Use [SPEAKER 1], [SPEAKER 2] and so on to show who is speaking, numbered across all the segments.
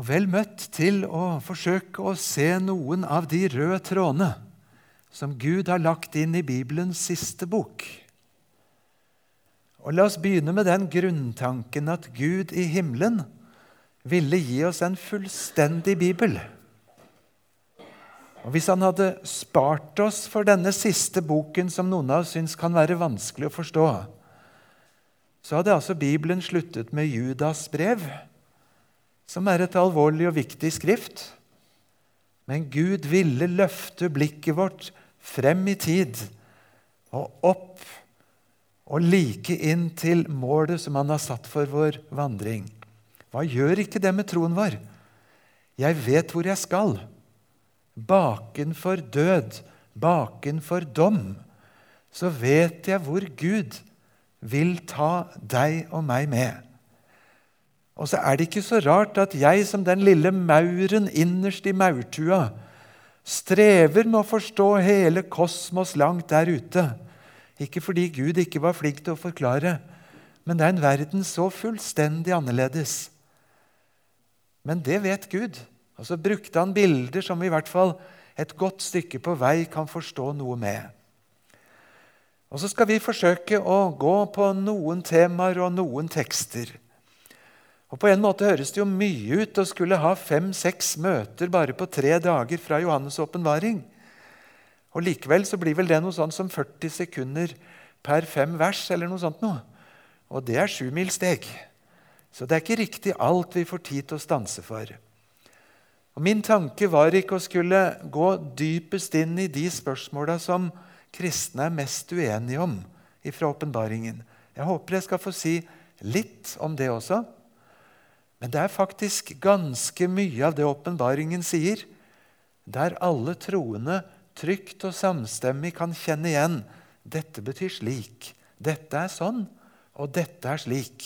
[SPEAKER 1] Og vel møtt til å forsøke å se noen av de røde trådene som Gud har lagt inn i Bibelens siste bok. Og La oss begynne med den grunntanken at Gud i himmelen ville gi oss en fullstendig bibel. Og Hvis han hadde spart oss for denne siste boken, som noen av oss syns kan være vanskelig å forstå, så hadde altså Bibelen sluttet med Judas brev, som er et alvorlig og viktig skrift. Men Gud ville løfte blikket vårt frem i tid og opp og like inn til målet som han har satt for vår vandring. Hva gjør ikke det med troen vår? Jeg vet hvor jeg skal. Bakenfor død, bakenfor dom, så vet jeg hvor Gud vil ta deg og meg med. Og så er det ikke så rart at jeg som den lille mauren innerst i maurtua strever med å forstå hele kosmos langt der ute. Ikke fordi Gud ikke var flink til å forklare, men det er en verden så fullstendig annerledes. Men det vet Gud. Og så brukte han bilder som vi i hvert fall et godt stykke på vei kan forstå noe med. Og så skal vi forsøke å gå på noen temaer og noen tekster. Og På en måte høres det jo mye ut å skulle ha fem-seks møter bare på tre dager fra Johannes' åpenbaring. Og Likevel så blir vel det noe sånt som 40 sekunder per fem vers. eller noe sånt noe. Og det er sjumilssteg. Så det er ikke riktig alt vi får tid til å stanse for. Og Min tanke var ikke å skulle gå dypest inn i de spørsmåla som kristne er mest uenige om fra åpenbaringen. Jeg håper jeg skal få si litt om det også. Men det er faktisk ganske mye av det åpenbaringen sier, der alle troende trygt og samstemmig kan kjenne igjen dette betyr slik, dette er sånn, og dette er slik.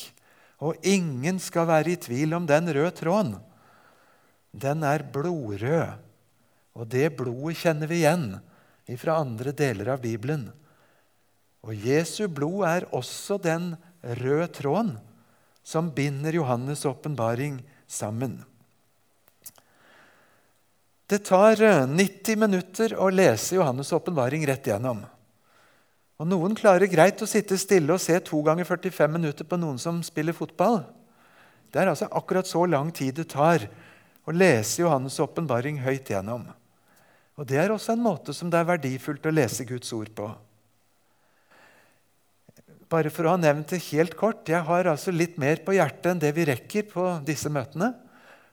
[SPEAKER 1] Og ingen skal være i tvil om den røde tråden den er blodrød. Og det blodet kjenner vi igjen fra andre deler av Bibelen. Og Jesu blod er også den røde tråden som binder Johannes' åpenbaring sammen. Det tar 90 eh, minutter å lese Johannes' åpenbaring rett igjennom. Og Noen klarer greit å sitte stille og se to ganger 45 minutter på noen som spiller fotball. Det er altså akkurat så lang tid det tar å lese Johannes' åpenbaring høyt gjennom. Og Det er også en måte som det er verdifullt å lese Guds ord på. Bare for å ha nevnt det helt kort, Jeg har altså litt mer på hjertet enn det vi rekker på disse møtene.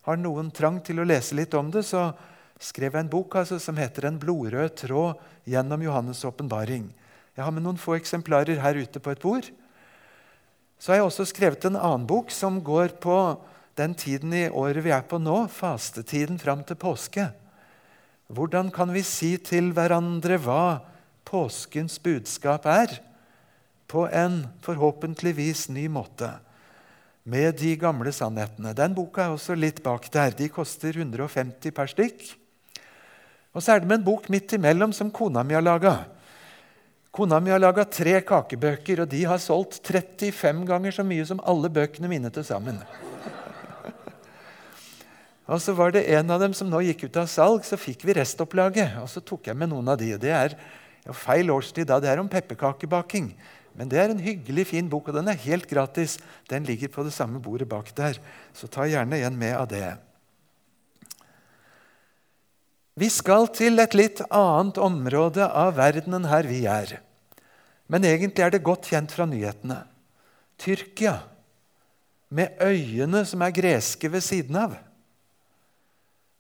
[SPEAKER 1] Har noen trang til å lese litt om det, så skrev jeg en bok altså, som heter 'En blodrød tråd gjennom Johannes' åpenbaring'. Jeg har med noen få eksemplarer her ute på et bord. Så har jeg også skrevet en annen bok som går på den tiden i året vi er på nå, fastetiden fram til påske. Hvordan kan vi si til hverandre hva påskens budskap er, på en forhåpentligvis ny måte? Med de gamle sannhetene. Den boka er også litt bak der. De koster 150 per stykk. Og så er det med en bok midt imellom som kona mi har laga. Kona mi har laga tre kakebøker, og de har solgt 35 ganger så mye som alle bøkene mine til sammen. Og så var det en av dem som nå gikk ut av salg, så fikk vi restopplaget. Og så tok jeg med noen av de. Det er feil årstid da. Det er om pepperkakebaking. Men det er en hyggelig, fin bok, og den er helt gratis. Den ligger på det samme bordet bak der. Så ta gjerne igjen med av det. Vi skal til et litt annet område av verden enn her vi er. Men egentlig er det godt kjent fra nyhetene. Tyrkia, med øyene som er greske ved siden av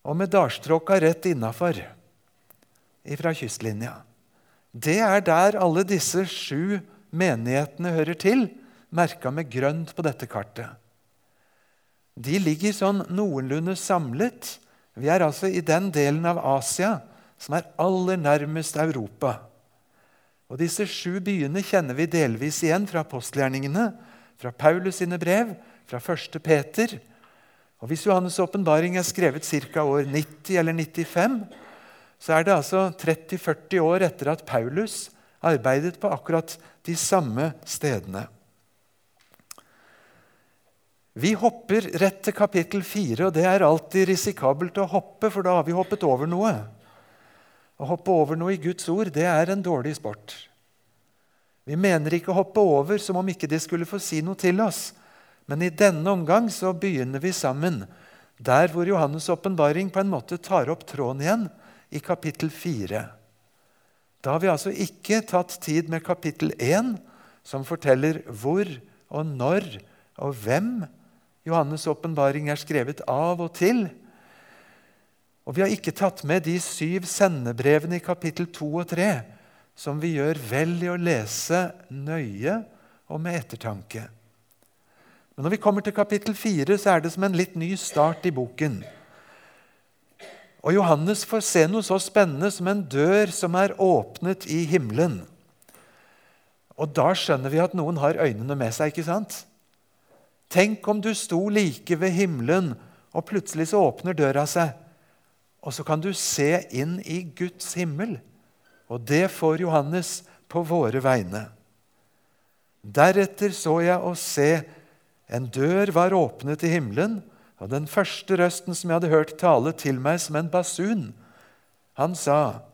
[SPEAKER 1] og med dalstråka rett innafor fra kystlinja. Det er der alle disse sju menighetene hører til, merka med grønt på dette kartet. De ligger sånn noenlunde samlet. Vi er altså i den delen av Asia som er aller nærmest Europa. Og Disse sju byene kjenner vi delvis igjen fra apostelgjerningene, fra Paulus sine brev, fra 1. Peter og Hvis Johannes' åpenbaring er skrevet ca. år 90 eller 95, så er det altså 30-40 år etter at Paulus arbeidet på akkurat de samme stedene. Vi hopper rett til kapittel 4, og det er alltid risikabelt å hoppe, for da har vi hoppet over noe. Å hoppe over noe i Guds ord, det er en dårlig sport. Vi mener ikke å hoppe over som om ikke de skulle få si noe til oss. Men i denne omgang så begynner vi sammen der hvor Johannes' åpenbaring på en måte tar opp tråden igjen, i kapittel 4. Da har vi altså ikke tatt tid med kapittel 1, som forteller hvor og når og hvem Johannes' åpenbaring er skrevet av og til. Og vi har ikke tatt med de syv sendebrevene i kapittel 2 og 3, som vi gjør vel i å lese nøye og med ettertanke. Men når vi kommer til kapittel 4, så er det som en litt ny start i boken. Og Johannes får se noe så spennende som en dør som er åpnet i himmelen. Og da skjønner vi at noen har øynene med seg. ikke sant? Tenk om du sto like ved himmelen, og plutselig så åpner døra seg. Og så kan du se inn i Guds himmel. Og det får Johannes på våre vegne. Deretter så jeg å se en dør var åpnet i himmelen, og den første røsten som jeg hadde hørt tale til meg som en basun, han sa,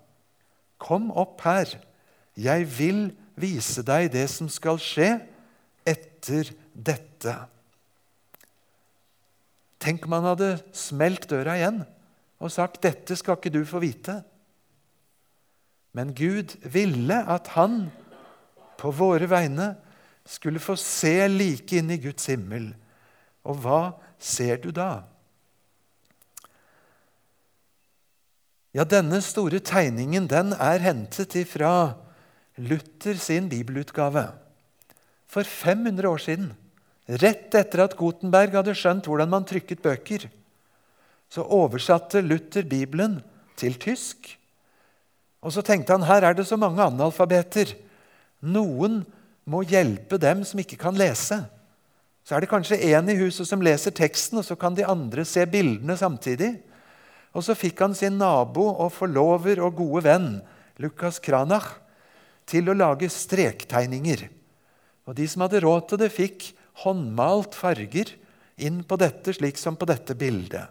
[SPEAKER 1] Kom opp her, jeg vil vise deg det som skal skje etter dette. Tenk om han hadde smelt døra igjen og sagt, 'Dette skal ikke du få vite'. Men Gud ville at han på våre vegne skulle få se like inn i Guds himmel. Og hva ser du da? Ja, denne store tegningen den er hentet ifra Luther sin bibelutgave for 500 år siden. Rett etter at Gutenberg hadde skjønt hvordan man trykket bøker, så oversatte Luther Bibelen til tysk. Og så tenkte han her er det så mange analfabeter. Noen må hjelpe dem som ikke kan lese. Så er det kanskje én i huset som leser teksten, og så kan de andre se bildene samtidig. Og så fikk han sin nabo og forlover og gode venn, Lukas Kranach, til å lage strektegninger. Og de som hadde råd til det, fikk håndmalt farger inn på dette, slik som på dette bildet.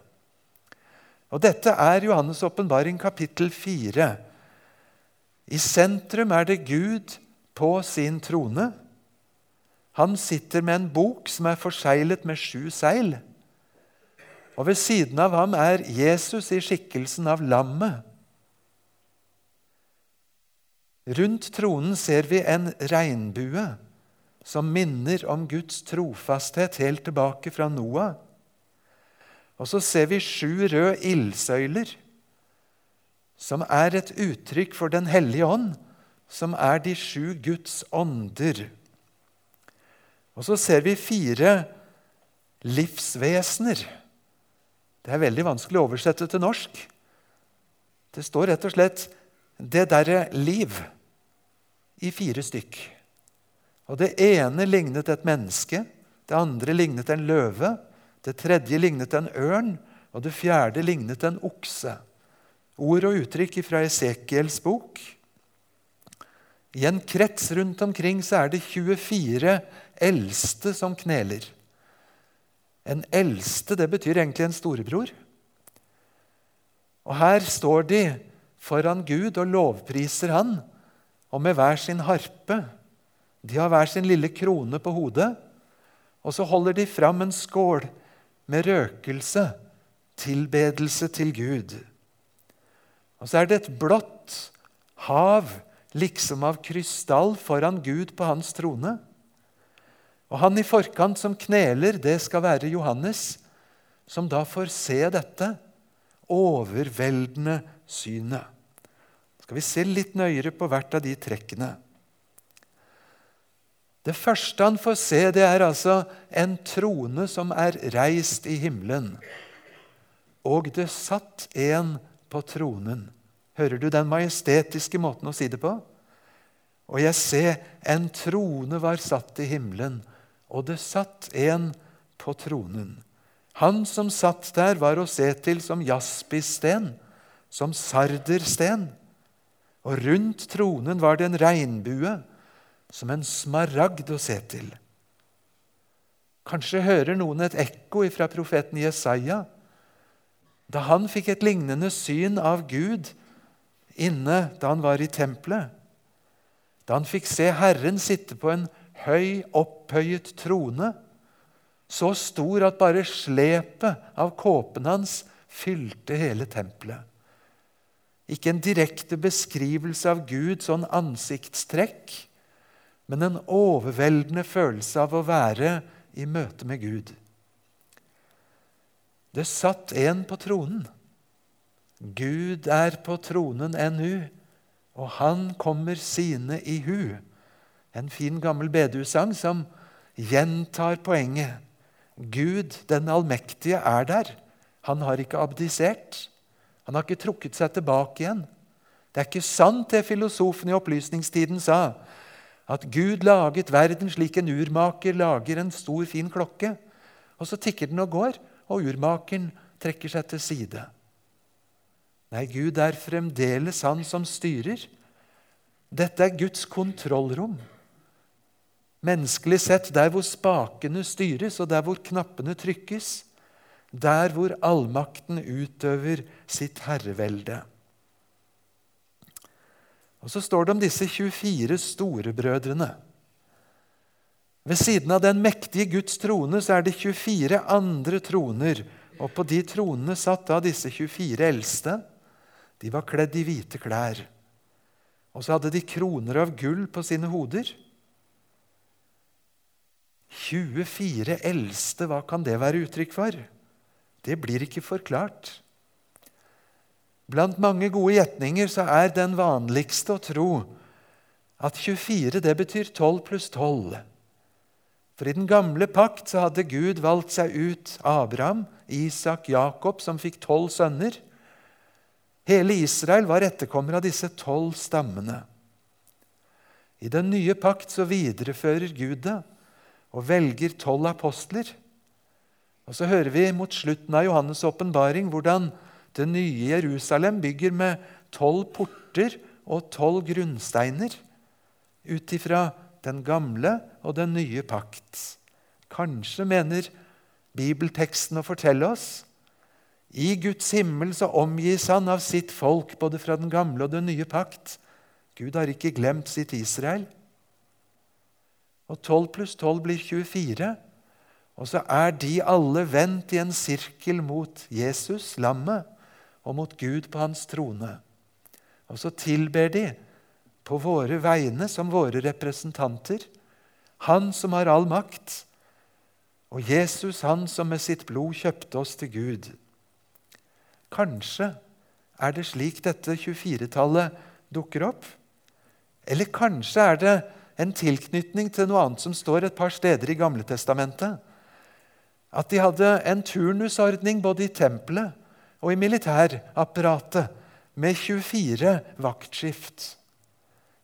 [SPEAKER 1] Og Dette er Johannes' åpenbaring kapittel 4. I sentrum er det Gud på sin trone. Han sitter med en bok som er forseglet med sju seil. Og ved siden av ham er Jesus i skikkelsen av lammet. Rundt tronen ser vi en regnbue som minner om Guds trofasthet helt tilbake fra Noah. Og så ser vi sju røde ildsøyler, som er et uttrykk for Den hellige ånd, som er de sju Guds ånder. Og så ser vi fire livsvesener. Det er veldig vanskelig å oversette til norsk. Det står rett og slett 'det derre liv' i fire stykk. Og Det ene lignet et menneske, det andre lignet en løve, det tredje lignet en ørn, og det fjerde lignet en okse. Ord og uttrykk fra Esekiels bok. I en krets rundt omkring så er det 24 eldste som kneler. En eldste det betyr egentlig en storebror. Og Her står de foran Gud og lovpriser Han, og med hver sin harpe de har hver sin lille krone på hodet, og så holder de fram en skål med røkelse, tilbedelse til Gud. Og så er det et blått hav, liksom av krystall, foran Gud på hans trone. Og han i forkant som kneler, det skal være Johannes, som da får se dette overveldende synet. Skal vi se litt nøyere på hvert av de trekkene. Det første han får se, det er altså en trone som er reist i himmelen. Og det satt en på tronen. Hører du den majestetiske måten å si det på? Og jeg ser en trone var satt i himmelen, og det satt en på tronen. Han som satt der, var å se til som jaspissten, som sardersten. Og rundt tronen var det en regnbue som en smaragd å se til. Kanskje hører noen et ekko fra profeten Jesaja da han fikk et lignende syn av Gud inne da han var i tempelet. Da han fikk se Herren sitte på en høy, opphøyet trone, så stor at bare slepet av kåpen hans fylte hele tempelet. Ikke en direkte beskrivelse av Gud, sånn ansiktstrekk, men en overveldende følelse av å være i møte med Gud. Det satt en på tronen. Gud er på tronen ennu, og han kommer sine i hu. En fin, gammel bedehussang som gjentar poenget. Gud, den allmektige, er der. Han har ikke abdisert. Han har ikke trukket seg tilbake igjen. Det er ikke sant, det filosofen i opplysningstiden sa, at Gud laget verden slik en urmaker lager en stor, fin klokke. Og så tikker den og går, og urmakeren trekker seg til side. Nei, Gud er fremdeles Han som styrer. Dette er Guds kontrollrom. Menneskelig sett der hvor spakene styres, og der hvor knappene trykkes. Der hvor allmakten utøver sitt herrevelde. Og Så står det om disse 24 storebrødrene. Ved siden av den mektige Guds trone så er det 24 andre troner. Og på de tronene satt da disse 24 eldste. De var kledd i hvite klær. Og så hadde de kroner av gull på sine hoder. 24 eldste, hva kan det være uttrykk for? Det blir ikke forklart. Blant mange gode gjetninger så er den vanligste å tro at 24 det betyr 12 pluss 12. For i den gamle pakt så hadde Gud valgt seg ut Abraham, Isak, Jakob, som fikk tolv sønner. Hele Israel var etterkommer av disse tolv stammene. I den nye pakt så viderefører Gud det og velger tolv apostler. Og Så hører vi mot slutten av Johannes' åpenbaring hvordan det nye Jerusalem bygger med tolv porter og tolv grunnsteiner ut ifra den gamle og den nye pakt. Kanskje mener bibelteksten å fortelle oss i Guds himmel så omgis han av sitt folk, både fra den gamle og den nye pakt. Gud har ikke glemt sitt Israel. Og 12 pluss 12 blir 24. Og så er de alle vendt i en sirkel mot Jesus, lammet og mot Gud på hans trone. Og så tilber de på våre vegne som våre representanter. Han som har all makt, og Jesus, han som med sitt blod kjøpte oss til Gud. Kanskje er det slik dette 24-tallet dukker opp? Eller kanskje er det en tilknytning til noe annet som står et par steder i Gamle Testamentet? At de hadde en turnusordning både i tempelet og i militærapparatet med 24 vaktskift.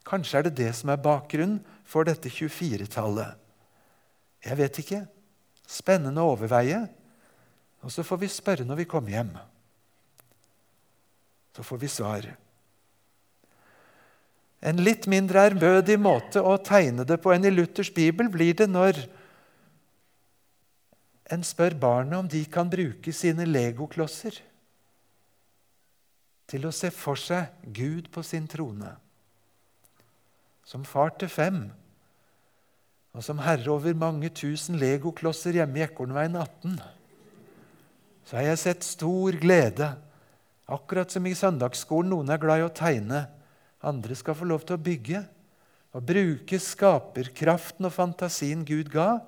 [SPEAKER 1] Kanskje er det det som er bakgrunnen for dette 24-tallet. Jeg vet ikke. Spennende å overveie. Og så får vi spørre når vi kommer hjem. Så får vi svar. En litt mindre ærbødig måte å tegne det på enn i Luthers bibel blir det når en spør barna om de kan bruke sine legoklosser til å se for seg Gud på sin trone. Som far til fem og som herre over mange tusen legoklosser hjemme i Ekornveien 18, så har jeg sett stor glede, akkurat som i søndagsskolen noen er glad i å tegne, andre skal få lov til å bygge, og bruke skaperkraften og fantasien Gud ga,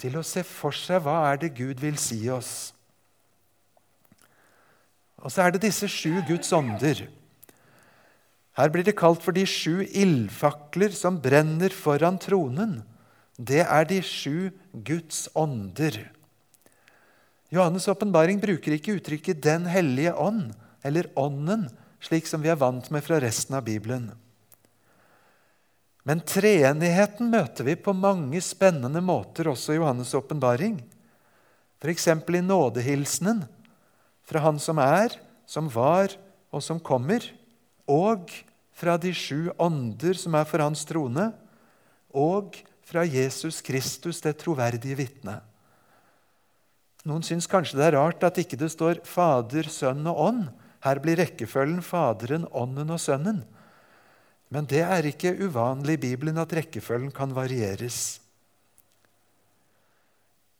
[SPEAKER 1] til å se for seg hva er det Gud vil si oss. Og så er det disse sju Guds ånder. Her blir det kalt for de sju ildfakler som brenner foran tronen. Det er de sju Guds ånder. Johannes' åpenbaring bruker ikke uttrykket 'Den hellige ånd' eller 'Ånden', slik som vi er vant med fra resten av Bibelen. Men treenigheten møter vi på mange spennende måter også i Johannes' åpenbaring. F.eks. i nådehilsenen fra Han som er, som var og som kommer, og fra de sju ånder som er for hans trone, og fra Jesus Kristus, det troverdige vitne. Noen syns kanskje det er rart at ikke det står Fader, Sønn og Ånd. Her blir rekkefølgen Faderen, Ånden og Sønnen. Men det er ikke uvanlig i Bibelen at rekkefølgen kan varieres.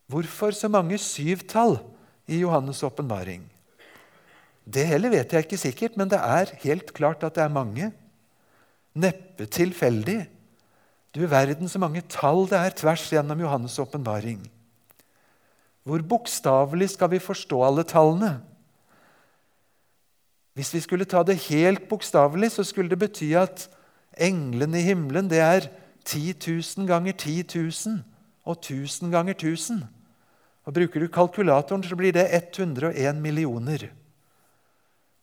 [SPEAKER 1] Hvorfor så mange syvtall i Johannes' åpenbaring? Det heller vet jeg ikke sikkert, men det er helt klart at det er mange. Neppe tilfeldig. Du verden så mange tall det er tvers gjennom Johannes' åpenbaring. Hvor bokstavelig skal vi forstå alle tallene? Hvis vi skulle ta det helt bokstavelig, så skulle det bety at englene i himmelen det er 10 000 ganger 10 000 og 1000 ganger 1000. Og Bruker du kalkulatoren, så blir det 101 millioner.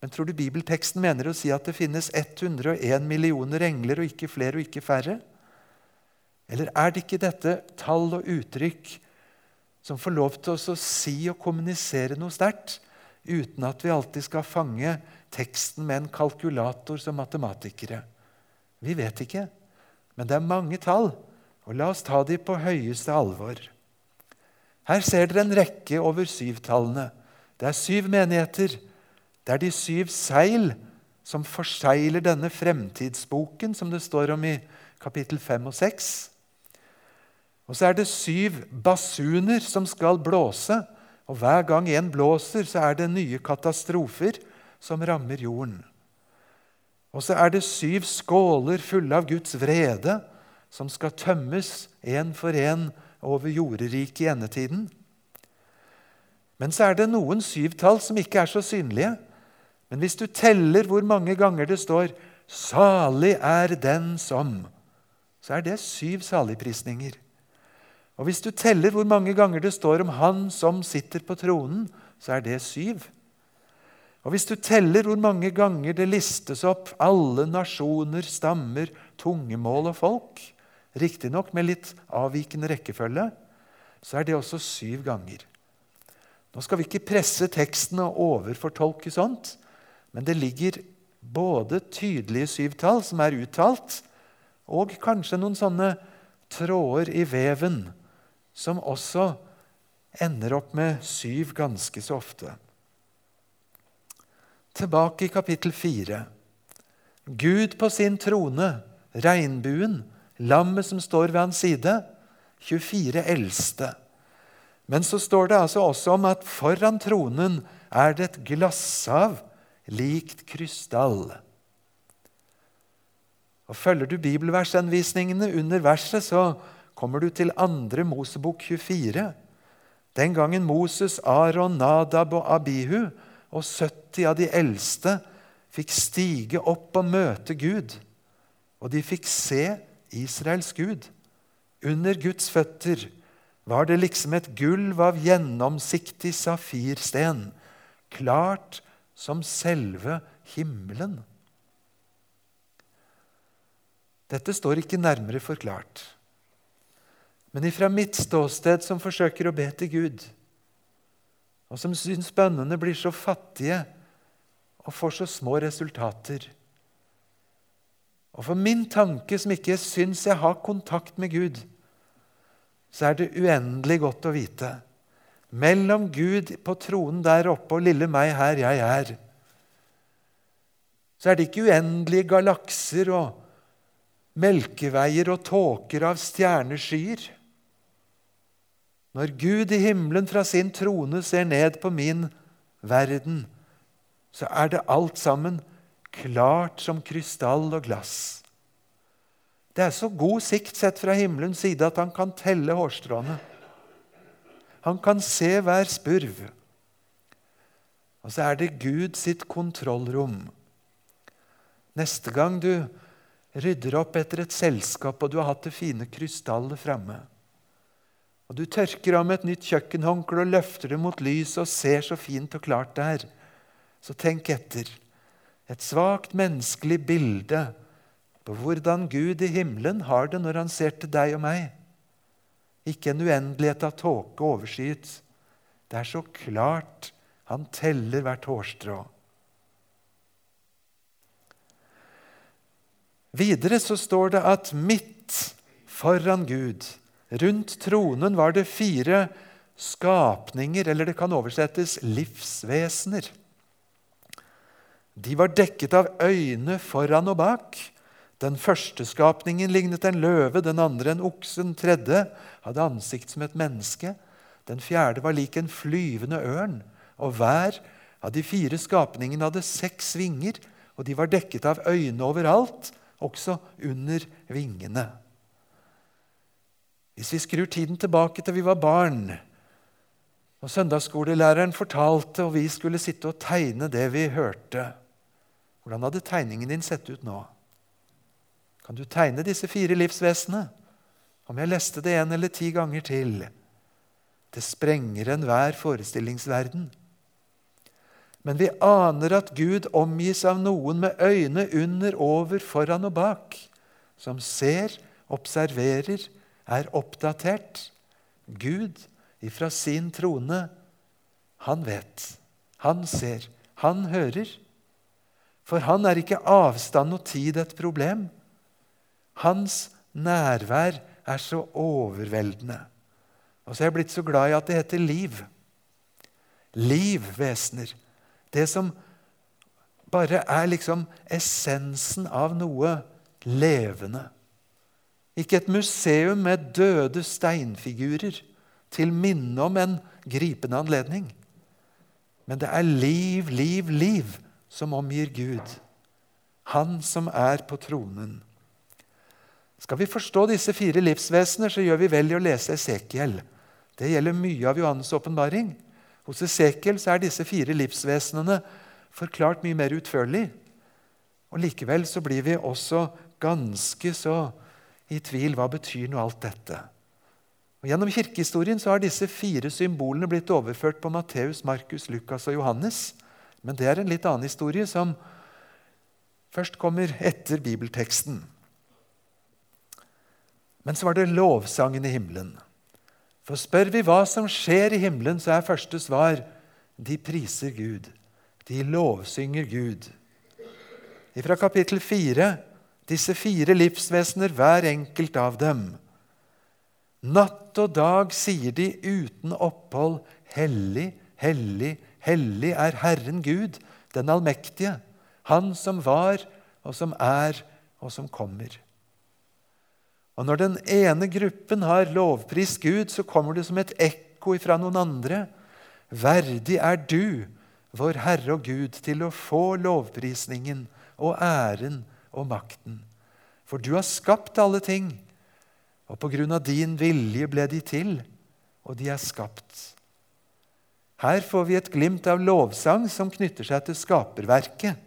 [SPEAKER 1] Men tror du bibelteksten mener å si at det finnes 101 millioner engler, og ikke flere og ikke færre? Eller er det ikke dette tall og uttrykk som får lov til oss å si og kommunisere noe sterkt, uten at vi alltid skal fange teksten med en kalkulator som matematikere? Vi vet ikke, men det er mange tall, og la oss ta de på høyeste alvor. Her ser dere en rekke over syvtallene. Det er syv menigheter. Det er de syv seil som forsegler denne fremtidsboken, som det står om i kapittel 5 og 6. Og så er det syv basuner som skal blåse, og hver gang en blåser, så er det nye katastrofer som rammer jorden. Og så er det syv skåler fulle av Guds vrede som skal tømmes én for én over jorderiket i endetiden. Men så er det noen syvtall som ikke er så synlige. Men hvis du teller hvor mange ganger det står 'Salig er den som', så er det syv saligprisninger. Og hvis du teller hvor mange ganger det står om Han som sitter på tronen, så er det syv. Og hvis du teller hvor mange ganger det listes opp alle nasjoner, stammer, tungemål og folk, riktignok med litt avvikende rekkefølge, så er det også syv ganger. Nå skal vi ikke presse teksten og overfortolke sånt, men det ligger både tydelige syvtall som er uttalt, og kanskje noen sånne tråder i veven som også ender opp med syv ganske så ofte. Tilbake i kapittel 4. Gud på sin trone, regnbuen, lammet som står ved hans side, 24 eldste. Men så står det altså også om at foran tronen er det et glasshav likt krystall. Og Følger du bibelversanvisningene under verset, så kommer du til 2. Mosebok 24. Den gangen Moses, Aron, Nadab og Abihu og 70 av de eldste fikk stige opp og møte Gud, og de fikk se Israels Gud. Under Guds føtter var det liksom et gulv av gjennomsiktig safirsten, klart som selve himmelen. Dette står ikke nærmere forklart. Men ifra mitt ståsted, som forsøker å be til Gud, og som syns bønnene blir så fattige og får så små resultater Og for min tanke, som ikke syns jeg har kontakt med Gud, så er det uendelig godt å vite mellom Gud på tronen der oppe og lille meg her jeg er, så er det ikke uendelige galakser og melkeveier og tåker av stjerneskyer. Når Gud i himmelen fra sin trone ser ned på min verden, så er det alt sammen klart som krystall og glass. Det er så god sikt sett fra himmelens side at han kan telle hårstråene. Han kan se hver spurv. Og så er det Gud sitt kontrollrom. Neste gang du rydder opp etter et selskap, og du har hatt det fine krystallet framme, og du tørker av med et nytt kjøkkenhåndkle og løfter det mot lyset og ser så fint og klart det er, så tenk etter. Et svakt menneskelig bilde på hvordan Gud i himmelen har det når han ser til deg og meg. Ikke en uendelighet av tåke overskyet. Det er så klart han teller hvert hårstrå. Videre så står det at midt foran Gud. Rundt tronen var det fire skapninger, eller det kan oversettes livsvesener. De var dekket av øyne foran og bak. Den første skapningen lignet en løve, den andre en okse, den tredje hadde ansikt som et menneske, den fjerde var lik en flyvende ørn, og hver av de fire skapningene hadde seks vinger, og de var dekket av øyne overalt, også under vingene. Hvis vi skrur tiden tilbake til vi var barn, og søndagsskolelæreren fortalte, og vi skulle sitte og tegne det vi hørte Hvordan hadde tegningen din sett ut nå? Kan du tegne disse fire livsvesenene? Om jeg leste det en eller ti ganger til. Det sprenger enhver forestillingsverden. Men vi aner at Gud omgis av noen med øyne under, over, foran og bak, som ser, observerer, er oppdatert. Gud ifra sin trone, han vet, han ser, han hører. For han er ikke avstand og tid et problem. Hans nærvær er så overveldende. Og så er jeg blitt så glad i at det heter liv. Liv, vesener. Det som bare er liksom essensen av noe levende. Ikke et museum med døde steinfigurer til minne om en gripende anledning. Men det er liv, liv, liv som omgir Gud. Han som er på tronen. Skal vi forstå disse fire livsvesener, så gjør vi vel i å lese Esekiel. Det gjelder mye av Johannes' åpenbaring. Hos Esekiel er disse fire livsvesenene forklart mye mer utførlig. Og Likevel så blir vi også ganske så i tvil hva betyr nå alt dette. Og Gjennom kirkehistorien så har disse fire symbolene blitt overført på Matteus, Markus, Lukas og Johannes. Men det er en litt annen historie, som først kommer etter bibelteksten. Men så var det lovsangen i himmelen. For spør vi hva som skjer i himmelen, så er første svar de priser Gud. De lovsynger Gud. Fra kapittel 4, disse fire livsvesener, hver enkelt av dem. Natt og dag sier de uten opphold, Hellig, hellig, hellig er Herren Gud, den allmektige, Han som var, og som er, og som kommer. Og Når den ene gruppen har lovprist Gud, så kommer det som et ekko fra noen andre. Verdig er du, vår Herre og Gud, til å få lovprisningen og æren og makten. For du har skapt alle ting, og på grunn av din vilje ble de til, og de er skapt. Her får vi et glimt av lovsang som knytter seg til skaperverket.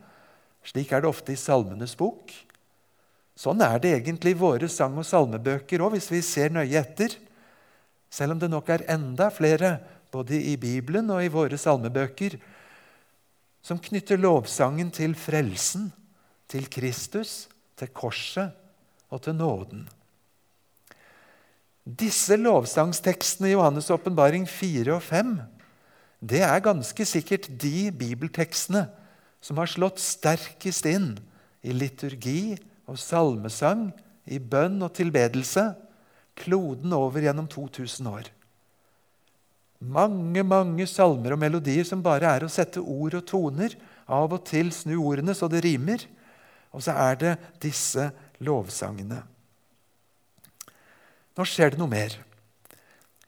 [SPEAKER 1] Slik er det ofte i Salmenes bok. Sånn er det egentlig i våre sang- og salmebøker òg, hvis vi ser nøye etter. Selv om det nok er enda flere, både i Bibelen og i våre salmebøker, som knytter lovsangen til frelsen, til Kristus, til korset og til nåden. Disse lovsangstekstene i Johannes' åpenbaring 4 og 5 det er ganske sikkert de bibeltekstene som har slått sterkest inn i liturgi og salmesang, i bønn og tilbedelse, kloden over gjennom 2000 år. Mange mange salmer og melodier som bare er å sette ord og toner, av og til snu ordene så det rimer. Og så er det disse lovsangene. Nå skjer det noe mer.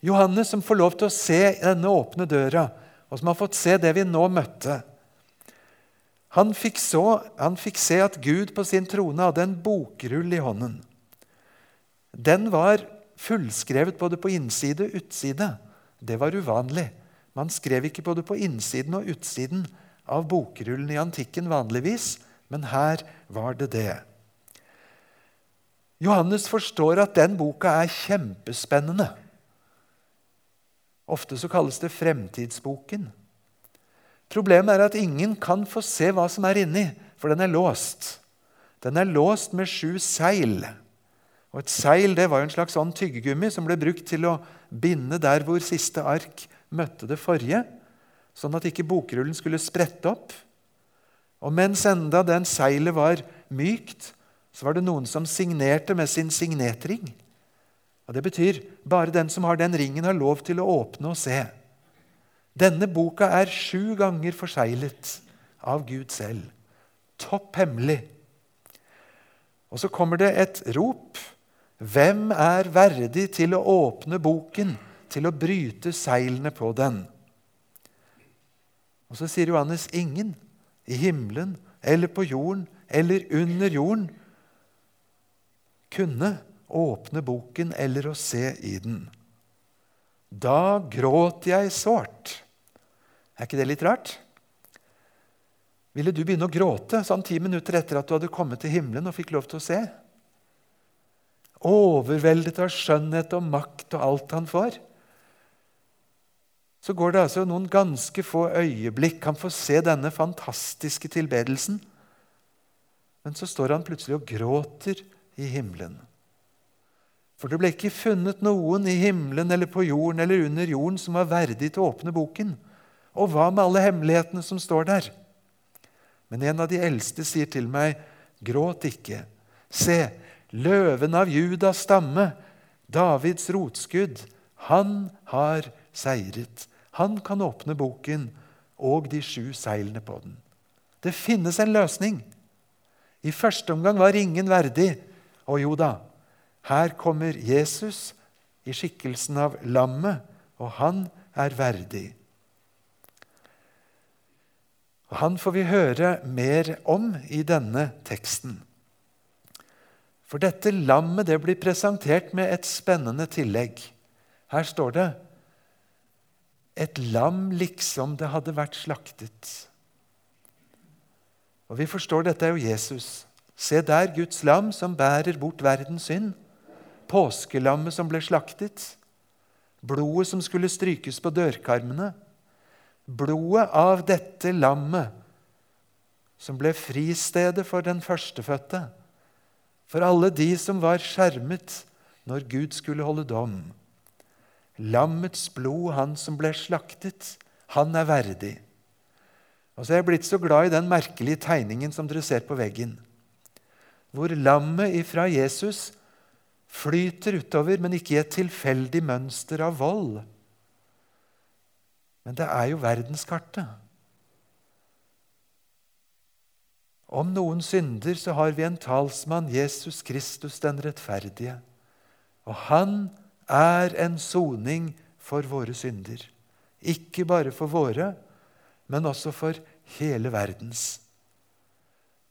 [SPEAKER 1] Johannes, som får lov til å se denne åpne døra, og som har fått se det vi nå møtte, han fikk, så, han fikk se at Gud på sin trone hadde en bokrull i hånden. Den var fullskrevet både på innside og utside. Det var uvanlig. Man skrev ikke både på innsiden og utsiden av bokrullen i antikken vanligvis, men her var det det. Johannes forstår at den boka er kjempespennende. Ofte så kalles det Fremtidsboken. Problemet er at ingen kan få se hva som er inni, for den er låst. Den er låst med sju seil. Og Et seil det var jo en slags sånn tyggegummi som ble brukt til å binde der hvor siste ark møtte det forrige, sånn at ikke bokrullen skulle sprette opp. Og mens enda den seilet var mykt, så var det noen som signerte med sin signetring. Og Det betyr bare den som har den ringen, har lov til å åpne og se. Denne boka er sju ganger forseglet av Gud selv. Topp hemmelig. Og så kommer det et rop. Hvem er verdig til å åpne boken, til å bryte seilene på den? Og så sier Johannes ingen i himmelen eller på jorden eller under jorden kunne åpne boken eller å se i den. Da gråt jeg sårt. Er ikke det litt rart? Ville du begynne å gråte sånn ti minutter etter at du hadde kommet til himmelen og fikk lov til å se? Overveldet av skjønnhet og makt og alt han får. Så går det altså noen ganske få øyeblikk. Han får se denne fantastiske tilbedelsen. Men så står han plutselig og gråter i himmelen. For det ble ikke funnet noen i himmelen eller på jorden eller under jorden som var verdig til å åpne boken. Og hva med alle hemmelighetene som står der? Men en av de eldste sier til meg, gråt ikke. Se, løven av Judas stamme, Davids rotskudd, han har seiret. Han kan åpne boken og de sju seilene på den. Det finnes en løsning. I første omgang var ingen verdig. Og jo da, her kommer Jesus i skikkelsen av lammet, og han er verdig. Han får vi høre mer om i denne teksten. For dette lammet det blir presentert med et spennende tillegg. Her står det et lam liksom det hadde vært slaktet. Og Vi forstår dette er jo Jesus. Se der Guds lam som bærer bort verdens synd påskelammet som ble slaktet, blodet som skulle strykes på dørkarmene, blodet av dette lammet som ble fristedet for den førstefødte, for alle de som var skjermet når Gud skulle holde dom. Lammets blod, han som ble slaktet, han er verdig. Og så er jeg blitt så glad i den merkelige tegningen som dere ser på veggen, hvor lammet ifra Jesus flyter utover, men ikke i et tilfeldig mønster av vold. Men det er jo verdenskartet. Om noen synder, så har vi en talsmann, Jesus Kristus den rettferdige. Og han er en soning for våre synder. Ikke bare for våre, men også for hele verdens.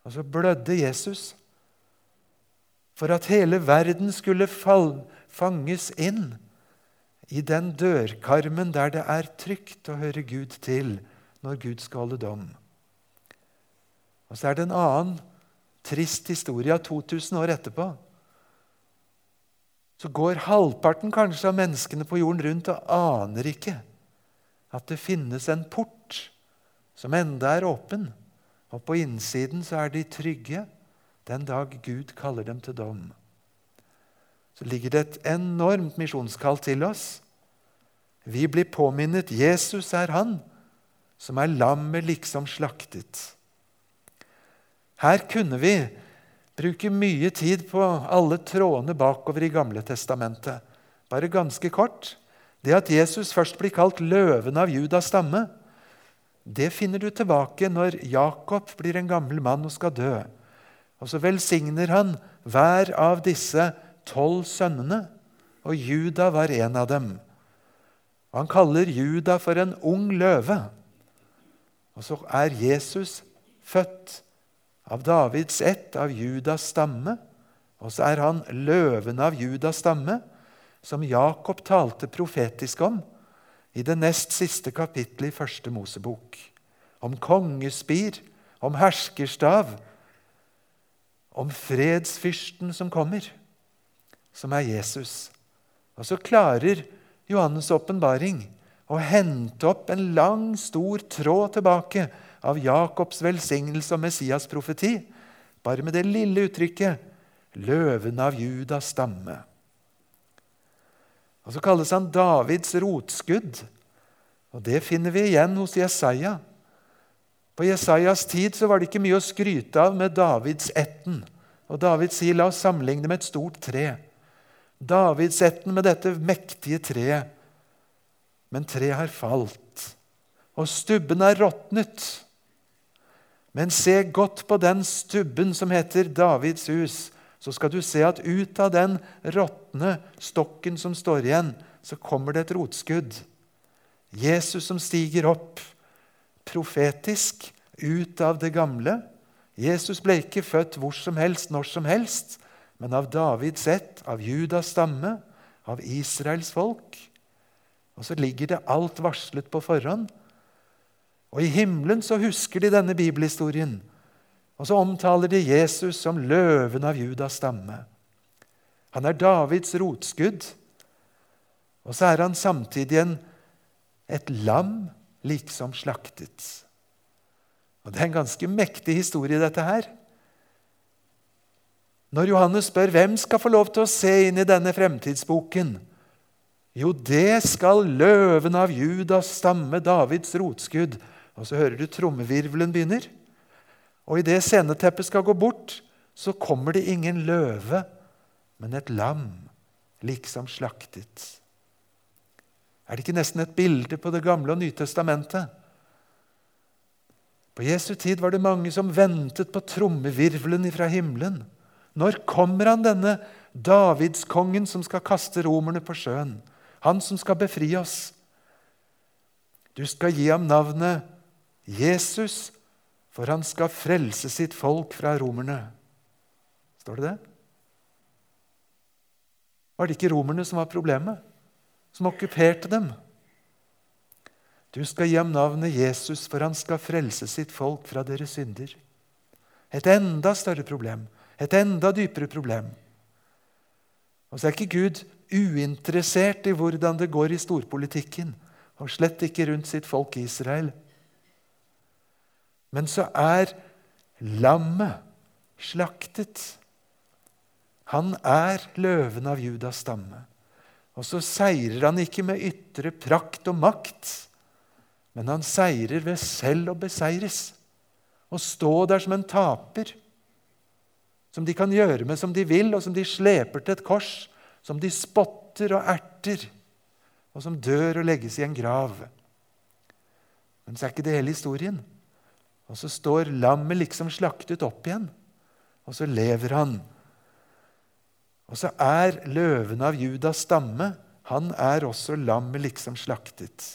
[SPEAKER 1] Og så blødde Jesus for at hele verden skulle fanges inn i den dørkarmen der det er trygt å høre Gud til når Gud skal holde dom. Og så er det en annen trist historie av 2000 år etterpå. Så går halvparten kanskje av menneskene på jorden rundt og aner ikke at det finnes en port som enda er åpen. Og på innsiden så er de trygge den dag Gud kaller dem til dom. Så ligger det et enormt misjonskall til oss. Vi blir påminnet Jesus er han som er lammet liksom slaktet. Her kunne vi bruke mye tid på alle trådene bakover i Gamle testamentet. Bare ganske kort. Det at Jesus først blir kalt løven av Judas stamme, det finner du tilbake når Jakob blir en gammel mann og skal dø. Og så velsigner han hver av disse tolv sønnene, og Juda var en av dem. Og Han kaller Juda for en ung løve. Og så er Jesus født av Davids ett, av Judas stamme. Og så er han løven av Judas stamme, som Jakob talte profetisk om i det nest siste kapittelet i Første Mosebok. Om kongespir, om herskerstav, om fredsfyrsten som kommer, som er Jesus. Og så klarer Johannes' åpenbaring å hente opp en lang, stor tråd tilbake av Jakobs velsignelse og Messias' profeti, bare med det lille uttrykket 'løven av Judas stamme'. Og Så kalles han Davids rotskudd, og det finner vi igjen hos Jesaja. På Jesajas tid så var det ikke mye å skryte av med Davids ætten. Og David sier la oss sammenligne med et stort tre. Davidsetten med dette mektige treet. Men treet har falt, og stubben er råtnet. Men se godt på den stubben som heter Davids hus, så skal du se at ut av den råtne stokken som står igjen, så kommer det et rotskudd. Jesus som stiger opp, profetisk, ut av det gamle. Jesus ble ikke født hvor som helst, når som helst men av Davids ett, av Judas stamme, av Israels folk. Og så ligger det alt varslet på forhånd. Og i himmelen så husker de denne bibelhistorien. Og så omtaler de Jesus som løven av Judas stamme. Han er Davids rotskudd. Og så er han samtidig en, et lam liksom slaktet. Og Det er en ganske mektig historie, dette her. Når Johannes spør hvem skal få lov til å se inn i denne fremtidsboken, jo, det skal løven av Judas stamme, Davids rotskudd. Og så hører du trommevirvelen begynner. Og idet sceneteppet skal gå bort, så kommer det ingen løve, men et lam, liksom slaktet. Er det ikke nesten et bilde på Det gamle og Nytestamentet? På Jesu tid var det mange som ventet på trommevirvelen fra himmelen. Når kommer han, denne Davidskongen som skal kaste romerne på sjøen? Han som skal befri oss. Du skal gi ham navnet Jesus, for han skal frelse sitt folk fra romerne. Står det det? Var det ikke romerne som var problemet? Som okkuperte dem? Du skal gi ham navnet Jesus, for han skal frelse sitt folk fra deres synder. Et enda større problem. Et enda dypere problem. Og så er ikke Gud uinteressert i hvordan det går i storpolitikken, og slett ikke rundt sitt folk Israel. Men så er lammet slaktet. Han er løven av Judas stamme. Og så seirer han ikke med ytre prakt og makt, men han seirer ved selv å beseires. Å stå der som en taper som de kan gjøre med som de vil, og som de sleper til et kors, som de spotter og erter, og som dør og legges i en grav. Men så er ikke det hele historien. Og så står lammet liksom slaktet opp igjen, og så lever han. Og så er løven av Judas stamme, han er også lammet liksom slaktet.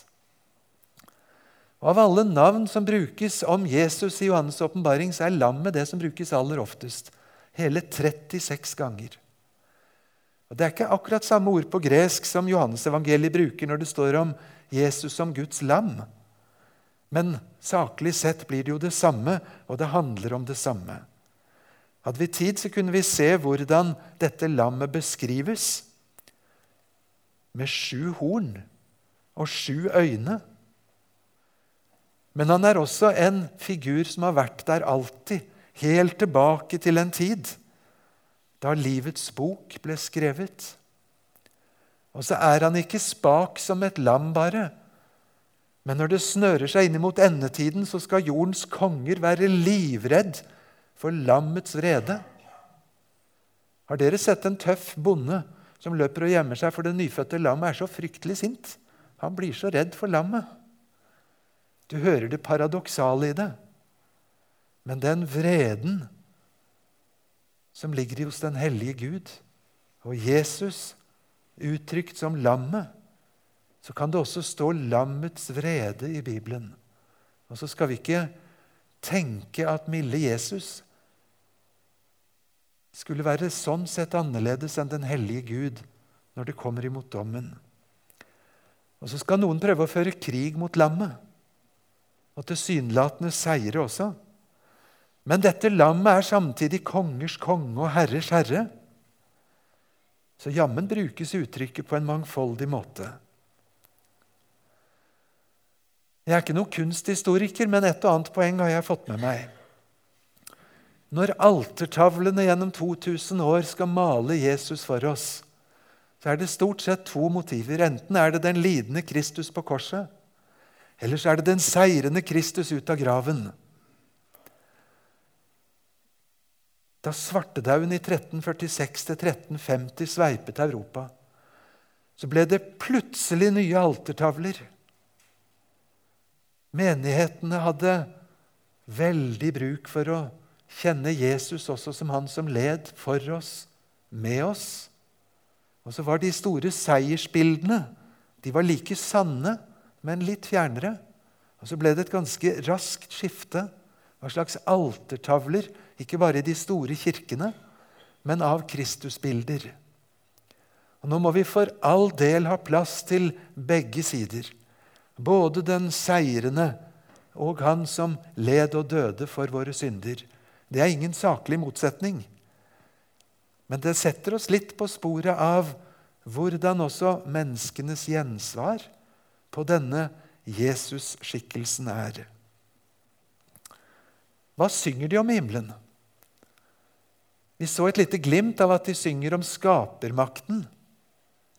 [SPEAKER 1] Og Av alle navn som brukes om Jesus i Johannes' åpenbaring, så er lammet det som brukes aller oftest. Hele 36 ganger. Og Det er ikke akkurat samme ord på gresk som Johannes-evangeliet bruker når det står om Jesus som Guds lam. Men saklig sett blir det jo det samme, og det handler om det samme. Hadde vi tid, så kunne vi se hvordan dette lammet beskrives. Med sju horn og sju øyne. Men han er også en figur som har vært der alltid helt tilbake til en tid da livets bok ble skrevet. Og så er han ikke spak som et lam, bare. Men når det snører seg inn mot endetiden, så skal jordens konger være livredd for lammets vrede. Har dere sett en tøff bonde som løper og gjemmer seg for det nyfødte lammet, er så fryktelig sint? Han blir så redd for lammet. Du hører det paradoksale i det. Men den vreden som ligger hos den hellige Gud, og Jesus uttrykt som lammet, så kan det også stå lammets vrede i Bibelen. Og så skal vi ikke tenke at milde Jesus skulle være sånn sett annerledes enn den hellige Gud når det kommer imot dommen. Og så skal noen prøve å føre krig mot lammet, og tilsynelatende seire også. Men dette lammet er samtidig kongers konge og herrers herre. Så jammen brukes uttrykket på en mangfoldig måte. Jeg er ikke noen kunsthistoriker, men et og annet poeng har jeg fått med meg. Når altertavlene gjennom 2000 år skal male Jesus for oss, så er det stort sett to motiver. Enten er det den lidende Kristus på korset, eller så er det den seirende Kristus ut av graven. Da svartedauden i 1346-1350 sveipet Europa, så ble det plutselig nye altertavler. Menighetene hadde veldig bruk for å kjenne Jesus også som han som led for oss, med oss. Og så var de store seiersbildene de var like sanne, men litt fjernere. Og Så ble det et ganske raskt skifte. Hva slags altertavler, ikke bare i de store kirkene, men av Kristusbilder. Og Nå må vi for all del ha plass til begge sider. Både den seirende og han som led og døde for våre synder. Det er ingen saklig motsetning. Men det setter oss litt på sporet av hvordan også menneskenes gjensvar på denne Jesus-skikkelsen er. Hva synger de om i himmelen? Vi så et lite glimt av at de synger om skapermakten.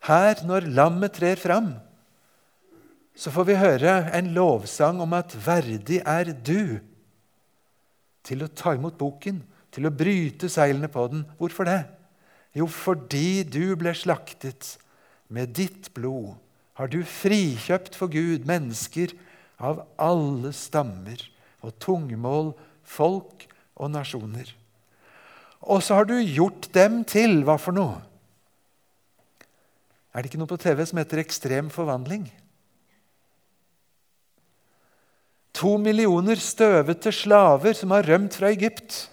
[SPEAKER 1] Her, når lammet trer fram, så får vi høre en lovsang om at verdig er du til å ta imot boken, til å bryte seilene på den. Hvorfor det? Jo, fordi du ble slaktet. Med ditt blod har du frikjøpt for Gud mennesker av alle stammer og tungmål, folk og nasjoner. Og så har du gjort dem til hva for noe? Er det ikke noe på TV som heter Ekstrem forvandling? To millioner støvete slaver som har rømt fra Egypt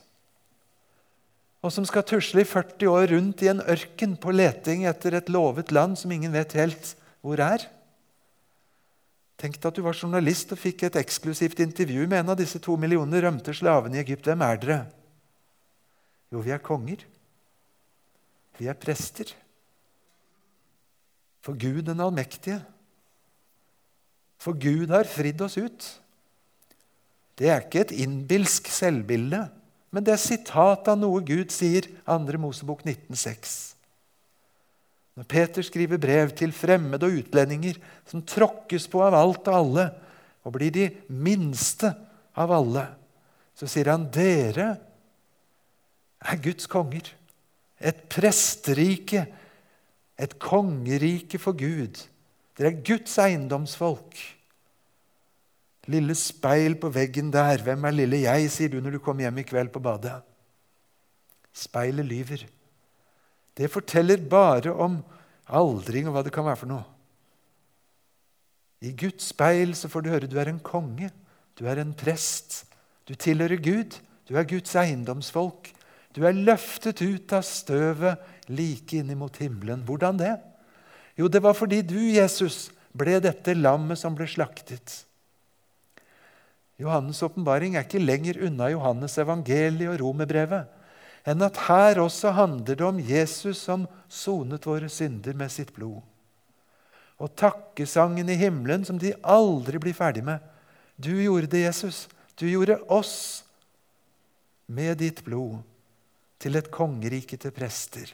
[SPEAKER 1] og som skal tusle i 40 år rundt i en ørken på leting etter et lovet land som ingen vet helt hvor er. Tenk deg at du var journalist og fikk et eksklusivt intervju med en av disse to millioner rømte slavene i Egypt. Hvem er dere? Jo, vi er konger. Vi er prester. For Gud den allmektige. For Gud har fridd oss ut. Det er ikke et innbilsk selvbilde. Men det er sitat av noe Gud sier, 2. Mosebok 19,6. Når Peter skriver brev til fremmede og utlendinger som tråkkes på av alt og alle, og blir de minste av alle, så sier han dere er Guds konger. Et presterike, et kongerike for Gud. Dere er Guds eiendomsfolk. Lille speil på veggen der. Hvem er lille jeg, sier du når du kommer hjem i kveld på badet. Speilet lyver. Det forteller bare om aldring og hva det kan være for noe. I Guds speil så får du høre du er en konge, du er en prest. Du tilhører Gud, du er Guds eiendomsfolk. Du er løftet ut av støvet like innimot himmelen. Hvordan det? Jo, det var fordi du, Jesus, ble dette lammet som ble slaktet. Johannes' åpenbaring er ikke lenger unna Johannes' evangeliet og romerbrevet enn at her også handler det om Jesus som sonet våre synder med sitt blod. Og takkesangen i himmelen som de aldri blir ferdig med. Du gjorde det, Jesus. Du gjorde oss med ditt blod til et kongerike til prester.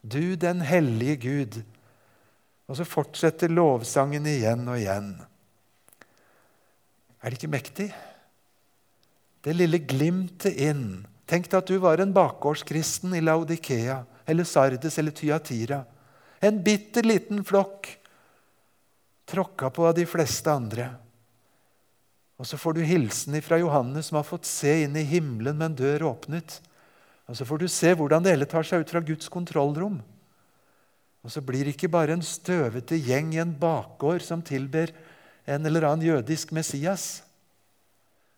[SPEAKER 1] Du den hellige Gud. Og så fortsetter lovsangen igjen og igjen. Er det ikke mektig? Det lille glimtet inn. Tenk deg at du var en bakgårdskristen i Laudikea eller Sardes eller Tyatira. En bitter liten flokk tråkka på av de fleste andre. Og så får du hilsen fra Johannes, som har fått se inn i himmelen med en dør åpnet. Og så får du se hvordan det hele tar seg ut fra Guds kontrollrom. Og så blir det ikke bare en støvete gjeng i en bakgård som tilber en eller annen jødisk Messias.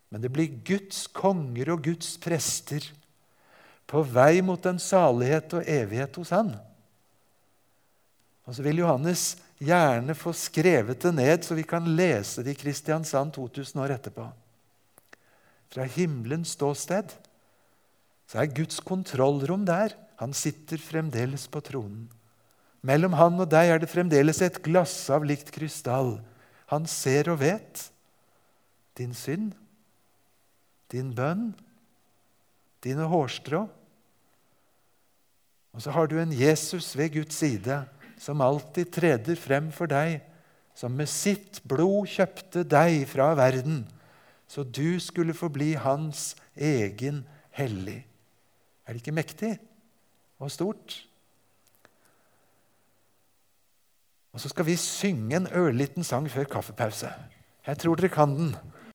[SPEAKER 1] Men det blir Guds konger og Guds prester på vei mot en salighet og evighet hos Han. Og så vil Johannes gjerne få skrevet det ned, så vi kan lese det i Kristiansand 2000 år etterpå. Fra himmelens ståsted så er Guds kontrollrom der. Han sitter fremdeles på tronen. Mellom han og deg er det fremdeles et glass av likt krystall han ser og vet din synd, din bønn, dine hårstrå. Og så har du en Jesus ved Guds side som alltid treder frem for deg, som med sitt blod kjøpte deg fra verden, så du skulle få bli hans egen hellig. Er det ikke mektig og stort? Og så skal vi synge en ørliten sang før kaffepause. Jeg tror dere kan den.